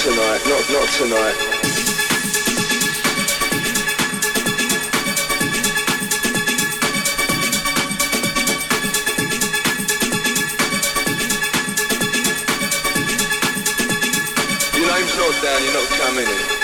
tonight, not not tonight. Your name's not down, you're not coming in.